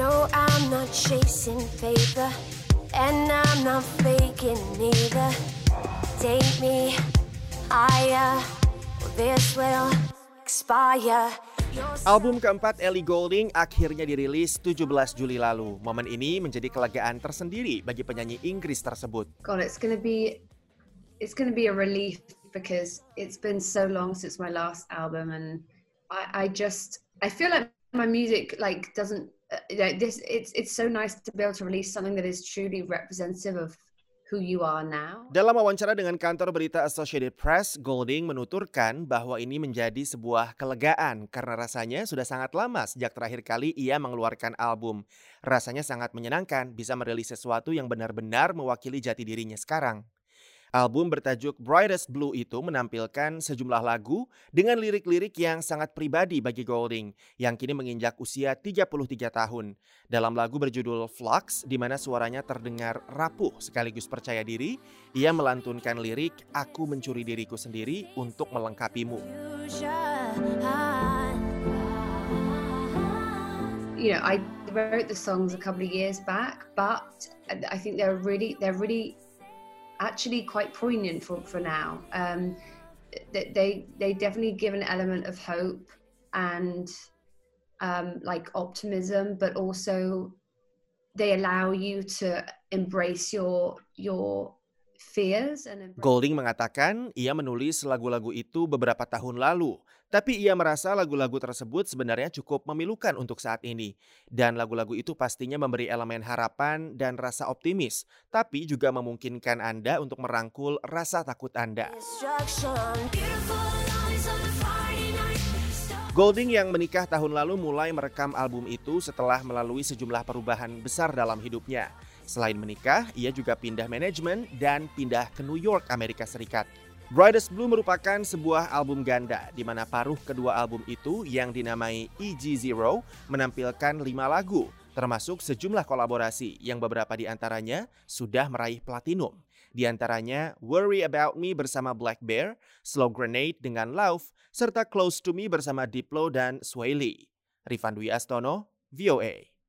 No, I'm not chasing favor, and I'm not faking neither. Take me higher, or this will expire. Album keempat Ellie Goulding akhirnya dirilis 17 Juli lalu. Momen ini menjadi kelegaan tersendiri bagi penyanyi Inggris tersebut. God, it's gonna be it's gonna be a relief because it's been so long since my last album, and I, I just I feel like my music like doesn't like this. It's it's so nice to be able to release something that is truly representative of who you are now. Dalam wawancara dengan kantor berita Associated Press, Golding menuturkan bahwa ini menjadi sebuah kelegaan karena rasanya sudah sangat lama sejak terakhir kali ia mengeluarkan album. Rasanya sangat menyenangkan bisa merilis sesuatu yang benar-benar mewakili jati dirinya sekarang. Album bertajuk Brightest Blue itu menampilkan sejumlah lagu dengan lirik-lirik yang sangat pribadi bagi Golding yang kini menginjak usia 33 tahun. Dalam lagu berjudul Flux, di mana suaranya terdengar rapuh sekaligus percaya diri, ia melantunkan lirik Aku mencuri diriku sendiri untuk melengkapimu. You know, I wrote the songs a couple of years back, but I think they're really they're really actually quite poignant for, for now. Um, they they definitely give an element of hope and um, like optimism, but also they allow you to embrace your your Golding mengatakan ia menulis lagu-lagu itu beberapa tahun lalu, tapi ia merasa lagu-lagu tersebut sebenarnya cukup memilukan untuk saat ini. Dan lagu-lagu itu pastinya memberi elemen harapan dan rasa optimis, tapi juga memungkinkan Anda untuk merangkul rasa takut Anda. Golding yang menikah tahun lalu mulai merekam album itu setelah melalui sejumlah perubahan besar dalam hidupnya. Selain menikah, ia juga pindah manajemen dan pindah ke New York, Amerika Serikat. Brightest Blue merupakan sebuah album ganda di mana paruh kedua album itu yang dinamai EG0 menampilkan lima lagu, termasuk sejumlah kolaborasi yang beberapa di antaranya sudah meraih platinum. Di antaranya Worry About Me bersama Black Bear, Slow Grenade dengan Love, serta Close to Me bersama Diplo dan Sway Lee. Rifan Dwi Astono, VOA.